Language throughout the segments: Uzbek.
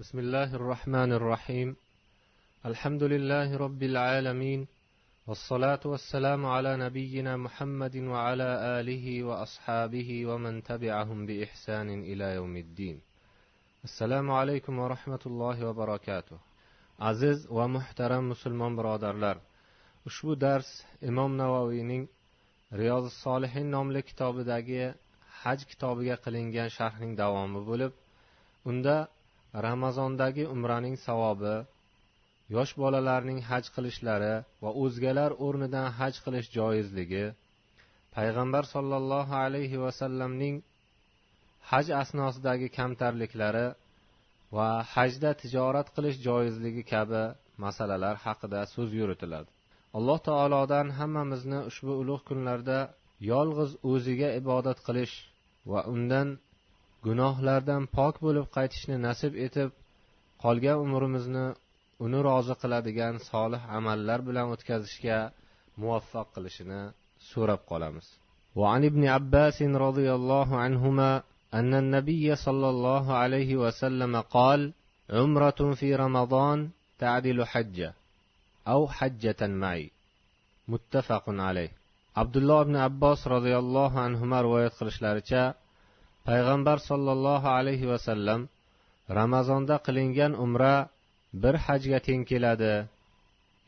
بسم الله الرحمن الرحيم. الحمد لله رب العالمين والصلاة والسلام على نبينا محمد وعلى آله وأصحابه ومن تبعهم بإحسان إلى يوم الدين. السلام عليكم ورحمة الله وبركاته. Aziz va muhtaram musulmon birodarlar ushbu dars imom navoiyning riyozi solihin nomli kitobidagi haj kitobiga qilingan sharhning davomi bo'lib unda ramazondagi umraning savobi yosh bolalarning haj qilishlari va o'zgalar o'rnidan haj qilish joizligi payg'ambar sollallohu alayhi vasallamning haj asnosidagi kamtarliklari va hajda tijorat qilish joizligi kabi masalalar haqida so'z yuritiladi. Alloh taolodan hammamizni ushbu ulug' kunlarda yolg'iz o'ziga ibodat qilish va undan gunohlardan pok bo'lib qaytishni nasib etib qolgan umrimizni uni rozi qiladigan solih amallar bilan o'tkazishga muvaffaq qilishini so'rab qolamiz وعن ابن عباس رضي الله عنهما أن النبي صلى الله عليه وسلم قال عمرة في رمضان تعدل حجة أو حجة معي متفق عليه عبد الله بن عباس رضي الله عنهما رواية qilishlaricha payg'ambar sollallohu alayhi vasallam ramazonda qilingan umra bir hajga teng keladi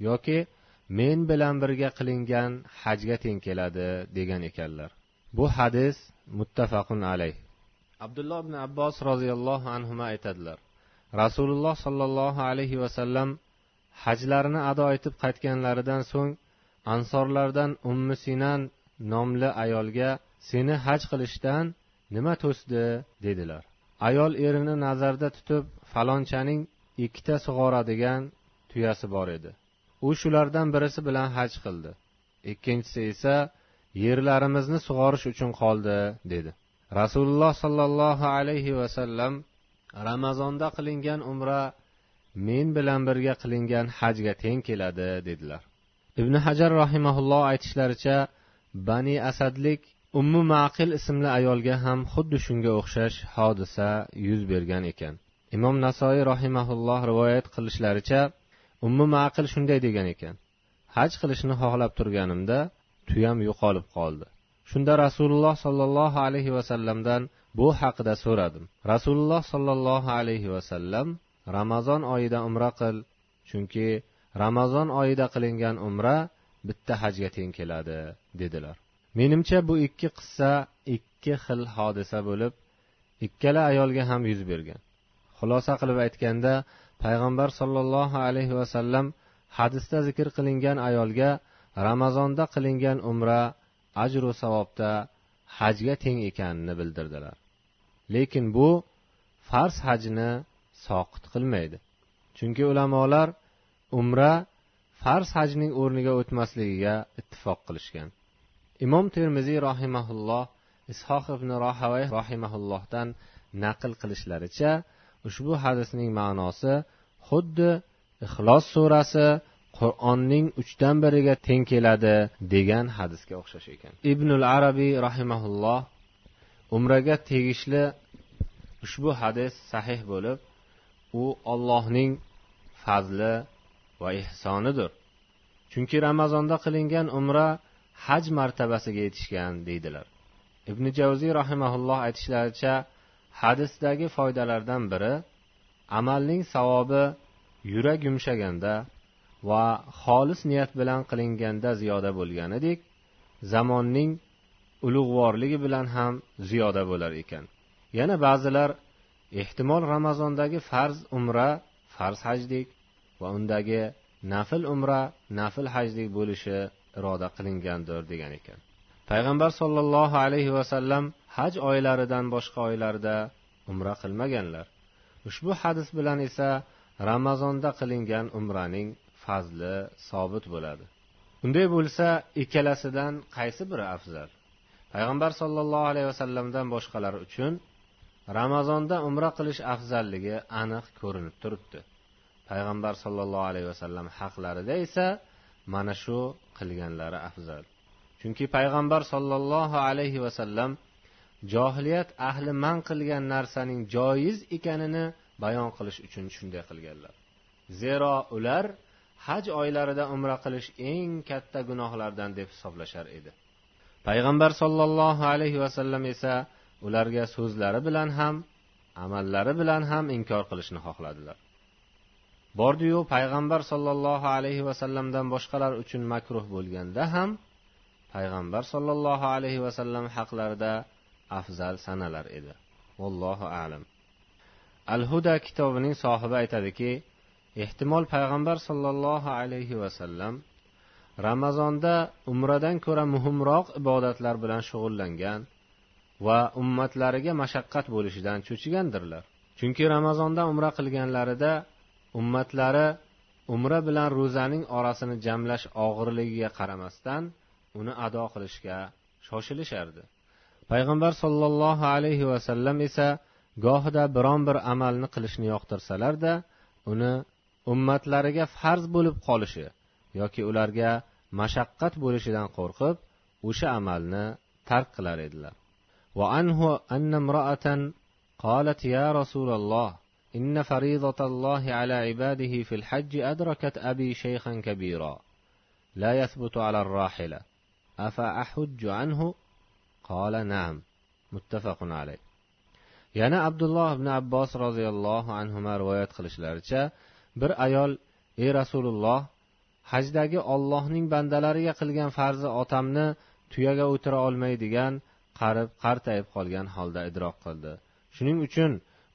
yoki men bilan birga qilingan hajga teng keladi degan ekanlar. Bu hadis muttafaqun alayh. Abdulloh ibn abbos roziyallohu anhu aytadilar rasululloh sollallohu alayhi vasallam hajlarini ado etib qaytganlaridan so'ng ansorlardan ummi sinan nomli ayolga seni haj qilishdan nima to'sdi dedilar. Ayol erini nazarda tutib falonchaning ikkita sug'oradigan tuyasi bor edi. U shulardan birisi bilan haj qildi. Ikkinchisi esa yerlarimizni sug'orish uchun qoldi dedi. Rasululloh sollallohu alayhi vasallam ramazonda qilingan umra men bilan birga qilingan hajga teng keladi dedilar. Ibn hajar rahimaulloh aytishlaricha bani asadlik ummu maqil ismli ayolga ham xuddi shunga o'xshash hodisa yuz bergan ekan. Imom nasoiy rahimaulloh rivoyat qilishlaricha ummu maqil shunday degan ekan. Haj qilishni xohlab turganimda tuyam yo'qolib qoldi. Shunda rasululloh sollallohu alayhi vasallamdan bu haqida so'radim. Rasululloh sollallohu alayhi vasallam ramazon oyida umra qil chunki ramazon oyida qilingan umra bitta hajga teng keladi dedilar. Menimcha bu ikki qissa ikki xil hodisa bo'lib ikkala ayolga ham yuz bergan. Xulosa qilib aytganda payg'ambar sollallohu alayhi vasallam hadisda zikr qilingan ayolga ramazonda qilingan umra ajru savobda hajga teng ekanini bildirdilar. Lekin bu farz hajni soqit qilmaydi. Chunki ulamolar umra farz hajning o'rniga o'tmasligiga ittifoq qilishgan. Imom termiziy rohimaulloh ishoq ibn rohavay rohimaullohdan naql qilishlaricha ushbu hadisning ma'nosi xuddi ixlos surasi qur'onning uchdan biriga teng keladi degan hadisga o'xshash ekan. Ibnul arabiy rahimaulloh umraga tegishli ushbu hadis sahih bo'lib u ollohning fazli va ehsonidir. Chunki ramazonda qilingan umra haj martabasiga yetishgan deydilar. Ibn javziy rahimaulloh aytishlaricha hadisdagi foydalardan biri amalning savobi yurak yumshaganda va xolis niyat bilan qilinganda ziyoda bo'lganidek zamonning ulug'vorligi bilan ham ziyoda bo'lar ekan. Yana ba'zilar ehtimol ramazondagi farz umra farz hajdek va undagi nafl umra nafl hajdek bo'lishi iroda qilingandir degan ekan. Payg'ambar sollallohu alayhi vasallam haj oylaridan boshqa oylarda umra qilmaganlar. Ushbu hadis bilan esa ramazonda qilingan umraning fazli sobit bo'ladi. Unday bo'lsa ikkalasidan qaysi biri afzal? Payg'ambar sollallohu alayhi vasallamdan boshqalar uchun ramazonda umra qilish afzalligi aniq ko'rinib turibdi. Payg'ambar sollallohu alayhi vasallam haqlarida esa mana shu qilganlari afzal. Chunki payg'ambar sollallohu alayhi vasallam johiliyat ahli man qilgan narsaning joiz ekanini bayon qilish uchun shunday qilganlar. Zero ular haj oylarida umra qilish eng katta gunohlardan deb hisoblashar edi. Payg'ambar sollallohu alayhi vasallam esa ularga so'zlari bilan ham amallari bilan ham inkor qilishni xohladilar. Bordiyu payg'ambar sollallohu alayhi vasallamdan boshqalar uchun makruh bo'lganda ham payg'ambar sollallohu alayhi vasallam haqlarida afzal sanalar edi. Vallohu alam. Al huda kitobining sohibi aytadiki ehtimol payg'ambar sollallohu alayhi vasallam ramazonda umradan ko'ra muhimroq ibodatlar bilan shug'ullangan va ummatlariga mashaqqat bo'lishidan cho'chigandirlar. Chunki ramazonda umra qilganlarida ummatlari umra bilan ro'zaning orasini jamlash og'irligiga qaramasdan uni ado qilishga shoshilishardi payg'ambar sollallohu alayhi vasallam esa gohida biron bir amalni qilishni yoqtirsalarda uni ummatlariga farz bo'lib qolishi yoki ularga mashaqqat bo'lishidan qo'rqib o'sha amalni tark qilar edilar وعنه أن امرأة قالت يا رسول الله إن فريضة الله على عباده في الحج أدركت أبي شيخا كبيرا لا يثبت على الراحلة أفأحج عنه قال نعم متفق عليه yana abdulloh ibn abbos roziyallohu anhu rivoyat qilishlaricha bir ayol ey rasululloh hajdagi ollohning bandalariga qilgan farzi otamni tuyaga o'tira olmaydigan qarib qartayib qolgan holda idrok qildi shuning uchun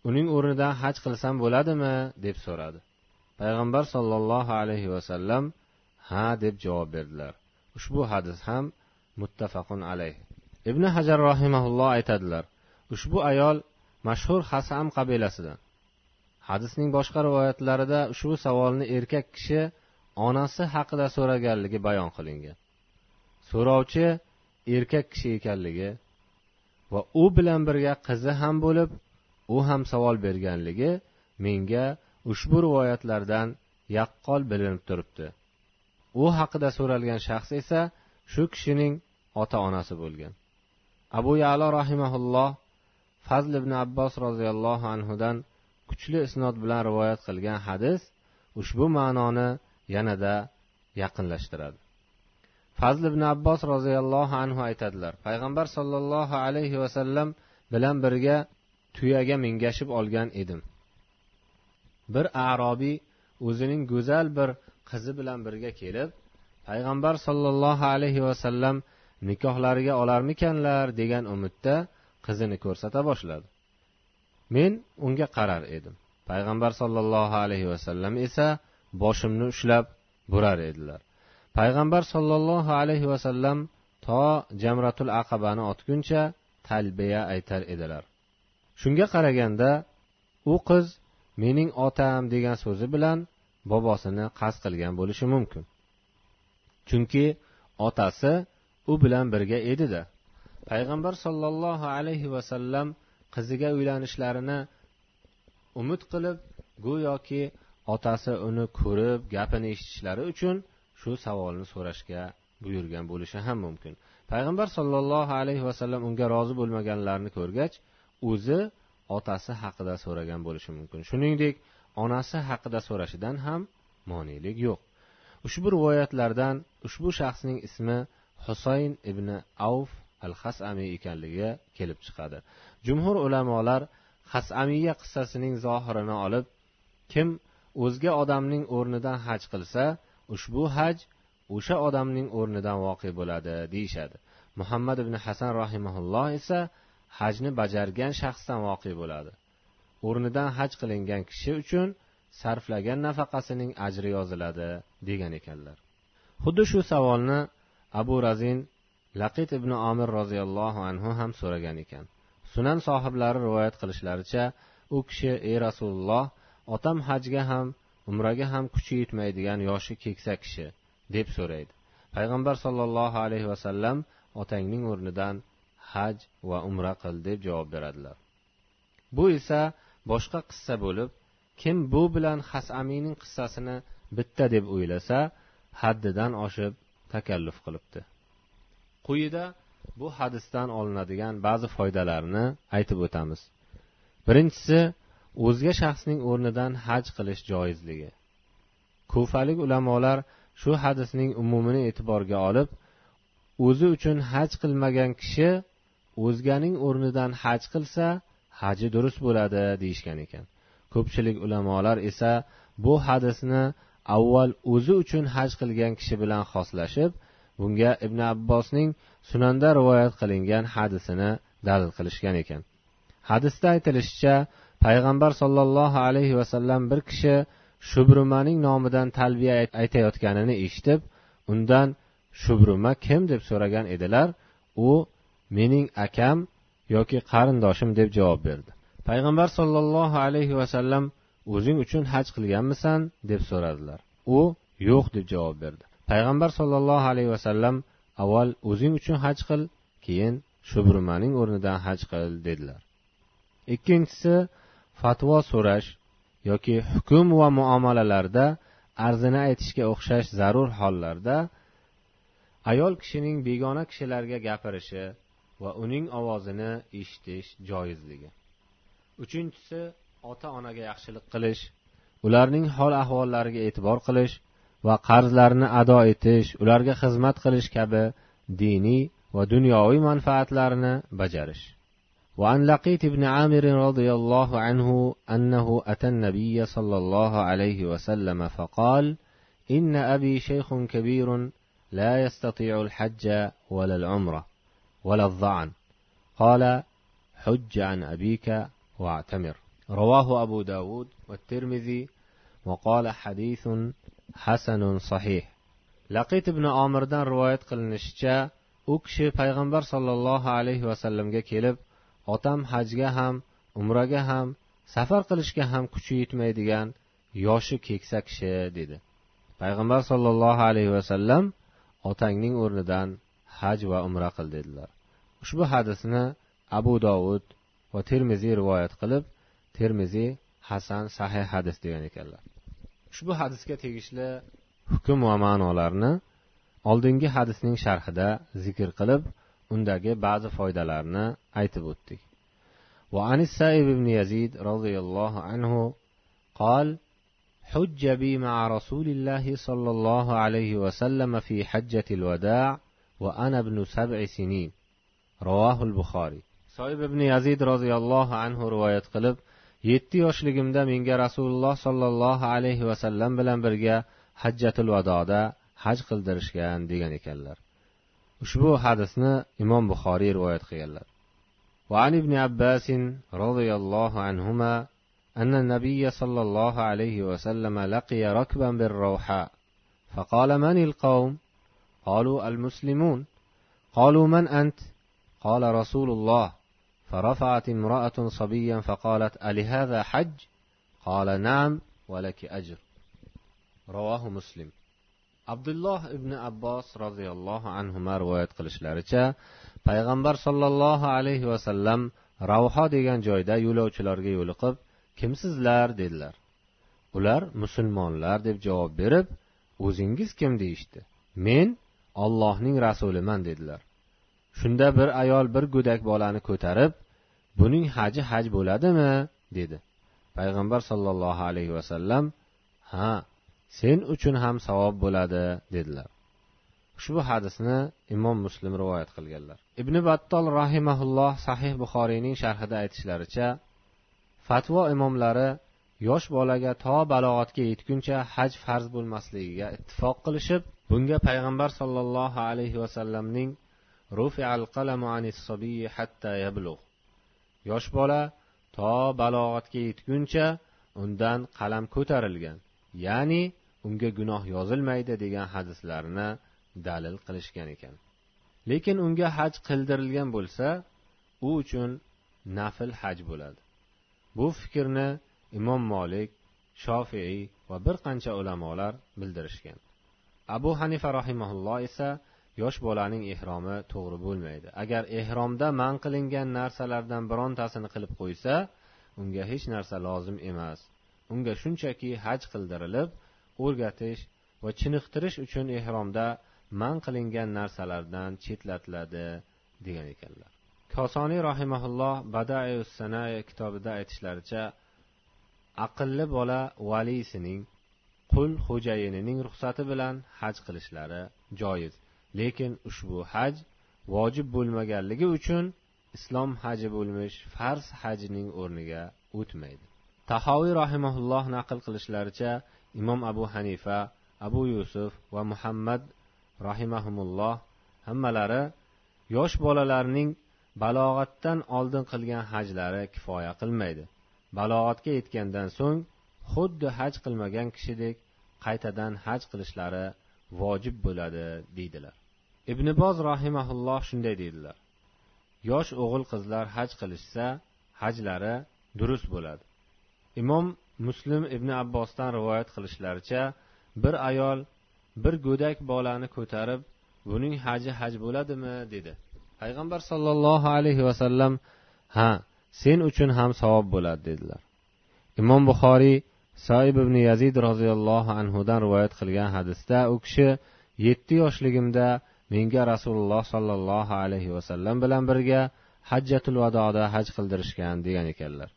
uning o'rnidan haj qilsam bo'ladimi? deb so'radi. Payg'ambar sollallohu alayhi vasallam ha deb javob berdilar. Ushbu hadis ham muttafaqun alayh. Ibn hajar rahimaulloh aytadilar ushbu ayol mashhur hasam qabilasidan. Hadisning boshqa rivoyatlarida ushbu savolni erkak kishi onasi haqida so'raganligi bayon qilingan. So'rovchi erkak kishi ekanligi va u bilan birga qizi ham bo'lib u ham savol berganligi menga ushbu rivoyatlardan yaqqol bilinib turibdi. U haqida so'ralgan shaxs esa shu kishining ota onasi bo'lgan. Abu yalo rahimaulloh fazl ibn abbos roziyallohu anhudan kuchli isnod bilan rivoyat qilgan hadis ushbu ma'noni yanada yaqinlashtiradi. Fazl ibn abbos roziyallohu anhu aytadilar payg'ambar sollallohu alayhi vasallam bilan birga tuyaga mingashib olgan edim. Bir arobiy o'zining go'zal bir qizi bilan birga kelib payg'ambar sollallohu alayhi vasallam nikohlariga olarmikanlar? degan umidda qizini ko'rsata boshladi. Men unga qarar edim. Payg'ambar sollallohu alayhi vasallam esa boshimni ushlab burar edilar. Payg'ambar sollallohu alayhi vasallam to jamratul aqabani otguncha talbiya aytar edilar. Shunga qaraganda u qiz mening otam degan so'zi bilan bobosini qasd qilgan bo'lishi mumkin. Chunki otasi u bilan birga edida payg'ambar sollallohu alayhi vasallam qiziga uylanishlarini umid qilib go'yoki otasi uni ko'rib gapini eshitishlari uchun shu savolni so'rashga buyurgan bo'lishi ham mumkin. Payg'ambar sollallohu alayhi vasallam unga rozi bo'lmaganlarini ko'rgach o'zi otasi haqida so'ragan bo'lishi mumkin. Shuningdek onasi haqida so'rashidan ham monelik yo'q. Ushbu rivoyatlardan ushbu shaxsning ismi husayn ibn avf al hasamiy ekanligi kelib chiqadi. Jumhur ulamolar hasamiya qissasining zohirini olib kim o'zga odamning o'rnidan haj qilsa ushbu haj o'sha odamning o'rnidan voqe bo'ladi deyishadi. Muhammad ibn hasan rahimaulloh esa hajni bajargan shaxsdan voqe bo'ladi. O'rnidan haj qilingan kishi uchun sarflagan nafaqasining ajri yoziladi degan ekanlar. Xuddi shu savolni abu razin laqit ibn omir roziyallohu anhu ham so'ragan ekan. Sunan sohiblari rivoyat qilishlaricha u kishi ey rasululloh otam hajga ham umraga ham kuchi yetmaydigan yoshi keksa kishi deb so'raydi. Payg'ambar sollallohu alayhi vasallam otangning o'rnidan haj va umra qil deb javob beradilar. Bu esa boshqa qissa bo'lib kim bu bilan hasamiyning qissasini bitta deb o'ylasa haddidan oshib takalluf qilibdi. Quyida bu hadisdan olinadigan ba'zi foydalarni aytib o'tamiz. Birinchisi o'zga shaxsning o'rnidan haj qilish joizligi. Kufalik ulamolar shu hadisning umumini e'tiborga olib o'zi uchun haj qilmagan kishi o'zganing o'rnidan haj qilsa haji durust bo'ladi deyishgan ekan. Ko'pchilik ulamolar esa bu hadisni avval o'zi uchun haj qilgan kishi bilan xoslashib bunga ibn abbosning sunanda rivoyat qilingan hadisini dalil qilishgan ekan. Hadisda aytilishicha payg'ambar sollallohu alayhi vasallam bir kishi shubrumaning nomidan talbiya aytayotganini eshitib undan shubruma kim? deb so'ragan edilar. U mening akam yoki qarindoshim deb javob berdi. Payg'ambar sollallohu alayhi vasallam o'zing uchun haj qilganmisan? deb so'radilar. U yo'q deb javob berdi. Payg'ambar sollallohu alayhi vasallam avval o'zing uchun haj qil keyin shubrumaning o'rnidan haj qil dedilar. Ikkinchisi fatvo so'rash yoki hukm va muomalalarda arzini aytishga o'xshash zarur hollarda ayol kishining begona kishilarga gapirishi va uning ovozini eshitish joizligi uchinchisi ota onaga yaxshilik qilish ularning hol ahvollariga e'tibor qilish va qarzlarni ado etish ularga xizmat qilish kabi diniy va dunyoviy manfaatlarni bajarish وعن لقيت بن عامر رضي الله عنه أنه أتى النبي صلى الله عليه وسلم فقال إن أبي شيخ كبير لا يستطيع الحج ولا العمرة ولا الظعن قال حج عن أبيك واعتمر رواه أبو داود والترمذي وقال حديث حسن صحيح laqit ibn omirdan rivoyat qilinishicha u kishi payg'ambar sollallohu alayhi vasallamga kelib otam hajga ham umraga ham safar qilishga ham kuchi yetmaydigan yoshi keksa kishi dedi payg'ambar sollallohu alayhi vasallam otangning o'rnidan haj va umra qil dedilar ushbu hadisni abu dovud va termiziy rivoyat qilib termiziy hasan sahih hadis degan ekanlar ushbu hadisga tegishli hukm va ma'nolarni oldingi hadisning sharhida zikr qilib undagi ba'zi foydalarni aytib o'tdik وعن السائب بن يزيد رضي الله عنه قال حج بي مع رسول الله صلى الله عليه وسلم في حجة الوداع وأنا ابن سبع سنين. رواه البخاري. صاحب ابن يزيد رضي الله عنه رواية قلب يتي وشلقم دا منجا رسول الله صلى الله عليه وسلم بلن برجا حجة الوداع دا حج قلدرشكان ديگن اكلر وشبه حدثنا امام بخاري رواية قيلر وعن ابن عباس رضي الله عنهما أن النبي صلى الله عليه وسلم لقي ركبا بالروحاء فقال من القوم؟ قالوا المسلمون قالوا من أنت قال رسول الله فرفعت امرأة صبيا فقالت ألهذا حج قال نعم ولك أجر رواه مسلم abdulloh ibn abbos roziyallohu anhu rivoyat qilishlaricha payg'ambar sollallohu alayhi vasallam ravho degan joyda yo'lovchilarga yo'liqib kimsizlar dedilar ular musulmonlar deb javob berib o'zingiz kim deyishdi men ollohning rasuliman dedilar. Shunda bir ayol bir go'dak bolani ko'tarib buning haji haj bo'ladimi? dedi. Payg'ambar sollallohu alayhi vasallam ha sen uchun ham savob bo'ladi dedilar. Ushbu hadisni imom muslim rivoyat qilganlar. Ibn battol rahimaulloh sahih buxoriyning sharhida aytishlaricha fatvo imomlari yosh bolaga to balog'atga yetguncha haj farz bo'lmasligiga ittifoq qilishib bunga payg'ambar sollallohu alayhi vasallamning yosh bola to balog'atga yetguncha undan qalam ko'tarilgan ya'ni unga gunoh yozilmaydi degan hadislarni dalil qilishgan ekan. Lekin unga haj qildirilgan bo'lsa u uchun nafl haj bo'ladi. Bu fikrni imom molik shofiiy va bir qancha ulamolar bildirishgan. Abu hanifa rahimaulloh esa yosh bolaning ehromi to'g'ri bo'lmaydi. Agar ehromda man qilingan narsalardan birontasini qilib qo'ysa unga hech narsa lozim emas. Unga shunchaki haj qildirilib o'rgatish va chiniqtirish uchun ehromda man qilingan narsalardan chetlatiladi degan ekanlar. Kosoniy rahimaulloh badai sana kitobida aytishlaricha aqlli bola valisining qul xo'jayinining ruxsati bilan haj qilishlari joiz. Lekin ushbu haj vojib bo'lmaganligi uchun islom haji bo'lmish farz hajning o'rniga o'tmaydi. Tahoviy rahimaulloh naql qilishlaricha imom abu hanifa abu yusuf va muhammad rahimahumulloh hammalari yosh bolalarning balog'atdan oldin qilgan hajlari kifoya qilmaydi. Balog'atga yetgandan so'ng xuddi haj qilmagan kishidek qaytadan haj qilishlari vojib bo'ladi deydilar. Ibn boz rahimaulloh shunday deydilar. Yosh o'g'il qizlar haj qilishsa hajlari durust bo'ladi. Imom muslim ibn abbosdan rivoyat qilishlaricha bir ayol bir go'dak bolani ko'tarib buning haji haj bo'ladimi? dedi. Payg'ambar sollallohu alayhi vasallam ha sen uchun ham savob bo'ladi dedilar. Imom buxoriy soib ibn yazid roziyallohu anhudan rivoyat qilgan hadisda u kishi yetti yoshligimda menga rasululloh sollallohu alayhi vasallam bilan birga hajjatul vadoda haj qildirishgan degan ekanlar.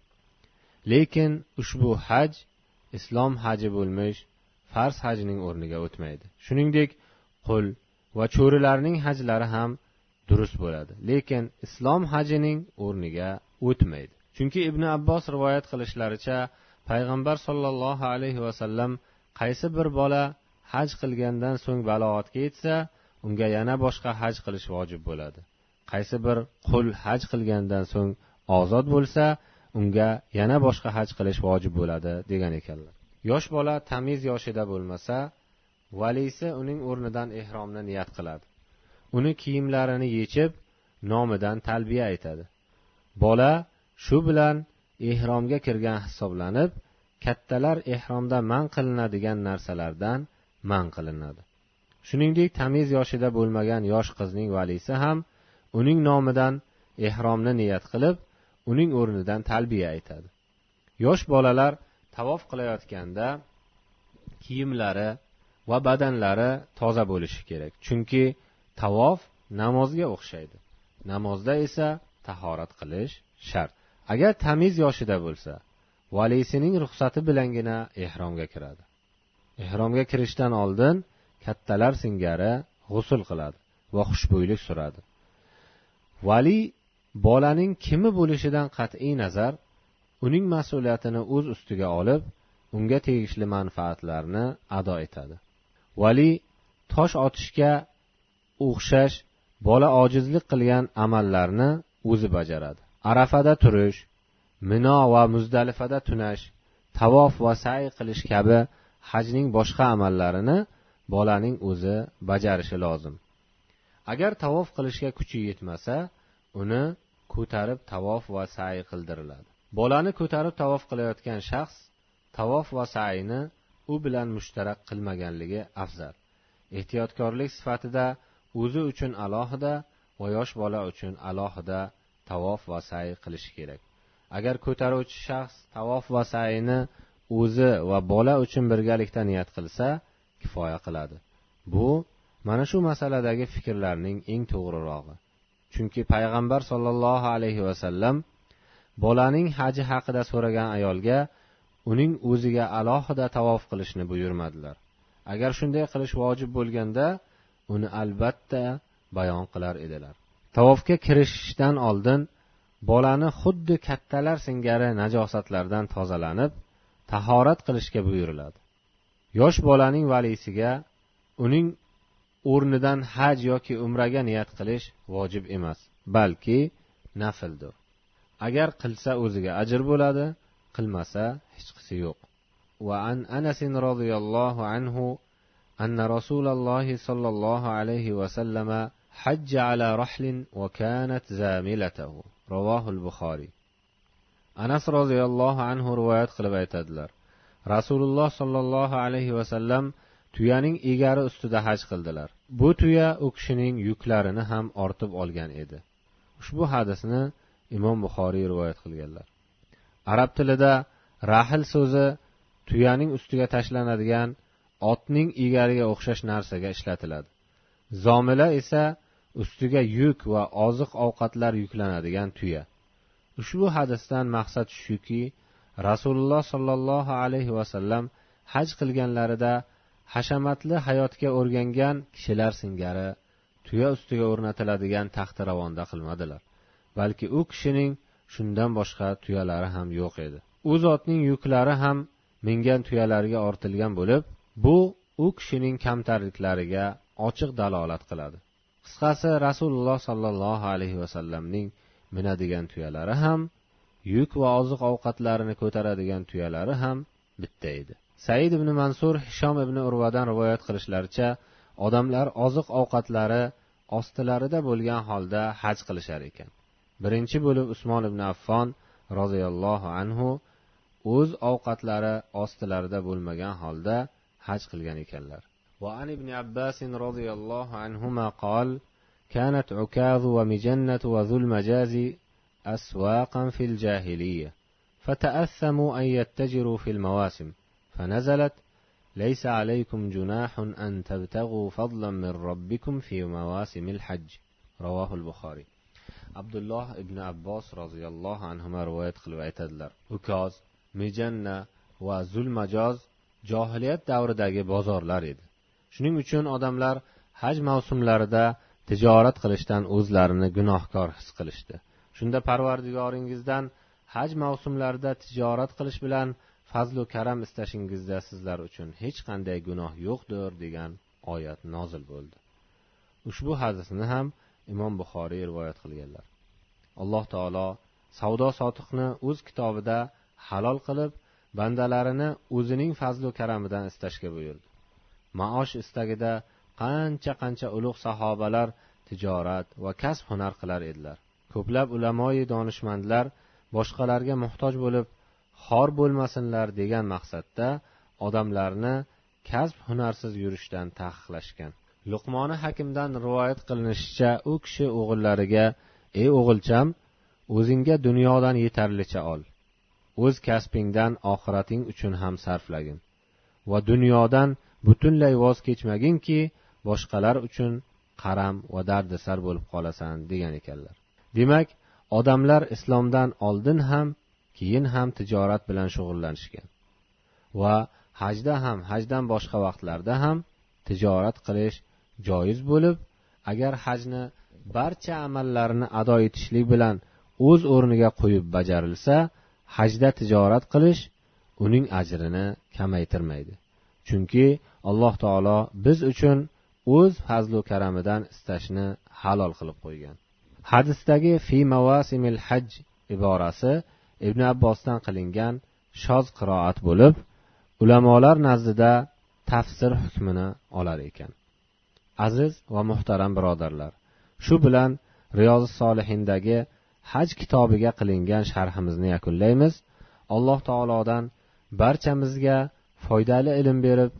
Lekin ushbu haj islom haji bo'lmish farz hajning o'rniga o'tmaydi. Shuningdek qul va cho'rilarning hajlari ham durust bo'ladi. Lekin islom hajining o'rniga o'tmaydi. Chunki ibn abbos rivoyat qilishlaricha payg'ambar sollallohu alayhi vasallam qaysi bir bola haj qilgandan so'ng balog'atga yetsa unga yana boshqa haj qilish vojib bo'ladi. Qaysi bir qul haj qilgandan so'ng ozod bo'lsa unga yana boshqa haj qilish vojib bo'ladi degan ekanlar. Yosh bola tamiz yoshida bo'lmasa valisi uning o'rnidan ehromni niyat qiladi. Uni kiyimlarini yechib nomidan talbiya aytadi. Bola shu bilan ehromga kirgan hisoblanib kattalar ehromda man qilinadigan narsalardan man qilinadi. Shuningdek tamiz yoshida bo'lmagan yosh qizning valisi ham uning nomidan ehromni niyat qilib uning o'rnidan talbiya aytadi. Yosh bolalar tavof qilayotganda kiyimlari va badanlari toza bo'lishi kerak chunki tavof namozga o'xshaydi. Namozda esa tahorat qilish shart. Agar tamiz yoshida bo'lsa valisining ruxsati bilangina ehromga kiradi. Ehromga kirishdan oldin kattalar singari g'usul qiladi va xushbo'ylik suradi. Vali bolaning kimi bo'lishidan qat'iy nazar uning mas'uliyatini o'z ustiga olib unga tegishli manfaatlarni ado etadi. Vali tosh otishga o'xshash bola ojizlik qilgan amallarni o'zi bajaradi. Arafada turish mino va muzdalifada tunash tavof va say qilish kabi hajning boshqa amallarini bolaning o'zi bajarishi lozim. Agar tavof qilishga kuchi yetmasa uni ko'tarib tavof va say qildiriladi. Bolani ko'tarib tavof qilayotgan shaxs tavof va sayni u bilan mushtarak qilmaganligi afzal. Ehtiyotkorlik sifatida o'zi uchun alohida va yosh bola uchun alohida tavof va say qilishi kerak. Agar ko'taruvchi shaxs tavof va sayni o'zi va bola uchun birgalikda niyat qilsa kifoya qiladi. Bu mana shu masaladagi fikrlarning eng to'g'rirog'i. Chunki payg'ambar sollallohu alayhi vasallam bolaning haji haqida so'ragan ayolga uning o'ziga alohida tavof qilishni buyurmadilar. Agar shunday qilish vojib bo'lganda uni albatta bayon qilar edilar. tavofga kirishishdan oldin bolani xuddi kattalar singari najosatlardan tozalanib tahorat qilishga buyuriladi yosh bolaning valiysiga uning o'rnidan haj yoki umraga niyat qilish vojib emas balki nafldir agar qilsa o'ziga ajr bo'ladi qilmasa hechqisi yo'q وعن أنس رضي الله عنه أن رسول الله صلى الله عليه وسلم حج على رحل وكانت زاملته رواه البخاري anas roziyallohu anhu rivoyat qilib aytadilar rasululloh sollallohu alayhi vasallam tuyaning egari ustida haj qildilar bu tuya u kishining yuklarini ham ortib olgan edi ushbu hadisni imom buxoriy rivoyat qilganlar arab tilida rahl so'zi tuyaning ustiga tashlanadigan otning egariga o'xshash narsaga ishlatiladi zomila esa ustiga yuk va oziq ovqatlar yuklanadigan tuya. Ushbu hadisdan maqsad shuki rasululloh sollallohu alayhi vasallam haj qilganlarida hashamatli hayotga o'rgangan kishilar singari tuya ustiga o'rnatiladigan taxtiravonda qilmadilar. Balki u kishining shundan boshqa tuyalari ham yo'q edi. U zotning yuklari ham mingan tuyalarga ortilgan bo'lib bu u kishining kamtarliklariga ochiq dalolat qiladi. Qisqasi rasululloh sollallohu alayhi vasallamning minadigan tuyalari ham yuk va oziq ovqatlarini ko'taradigan tuyalari ham bitta edi. Said ibn mansur hishom ibn urvadan rivoyat qilishlaricha odamlar oziq ovqatlari ostilarida bo'lgan holda haj qilishar ekan. Birinchi bo'lib usmon ibn affon roziyallohu anhu o'z ovqatlari ostilarida bo'lmagan holda haj qilgan ekanlar. وعن ابن عباس رضي الله عنهما قال كانت عكاظ ومجنة وذو المجاز أسواقا في الجاهلية فتأثموا أن يتجروا في المواسم فنزلت ليس عليكم جناح أن تبتغوا فضلا من ربكم في مواسم الحج. رواه البخاري. abdulloh ibn abbos roziyallohu anhu rivoyat qilib aytadilar ukoz mijanna va zulmajoz johiliyat davridagi bozorlar edi shuning uchun odamlar haj mavsumlarida tijorat qilishdan o'zlarini gunohkor his qilishdi. Shunda parvardigoringizdan haj mavsumlarida tijorat qilish bilan fazlu karam istashingizda sizlar uchun hech qanday gunoh yo'qdir degan oyat nozil bo'ldi. Ushbu hadisni ham imom buxoriy rivoyat qilganlar. Alloh taolo savdo sotiqni o'z kitobida halol qilib bandalarini o'zining fazlu karamidan istashga buyurdi. Maosh istagida qancha qancha ulug' sahobalar tijorat va kasb hunar qilar edilar. Ko'plab ulamoyi donishmandlar boshqalarga muhtoj bo'lib xor bo'lmasinlar degan maqsadda odamlarni kasb hunarsiz yurishdan taqiqlashgan. Luqmoni hakimdan rivoyat qilinishicha u kishi o'g'illariga ey o'g'ilcham o'zingga dunyodan yetarlicha ol. O'z kasbingdan oxirating uchun ham sarflagin va dunyodan butunlay voz kechmaginki boshqalar uchun qaram va dardisar bo'lib qolasan degan ekanlar. Demak odamlar islomdan oldin ham keyin ham tijorat bilan shug'ullanishgan. Va hajda ham hajdan boshqa vaqtlarda ham tijorat qilish joiz bo'lib agar hajni barcha amallarni ado etishlik bilan o'z o'rniga qo'yib bajarilsa hajda tijorat qilish uning ajrini kamaytirmaydi. Chunki alloh taolo biz uchun o'z fazlu karamidan istashni halol qilib qo'ygan. Hadisdagi fi mavasimil haj iborasi ibn abbosdan qilingan shoz qiroat bo'lib ulamolar nazdida tafsir hukmini olar ekan. Aziz va muhtaram birodarlar shu bilan riyozi solihindagi haj kitobiga qilingan sharhimizni yakunlaymiz. Alloh taolodan barchamizga foydali ilm berib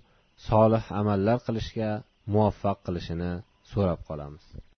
solih amallar qilishga muvaffaq qilishini so'rab qolamiz.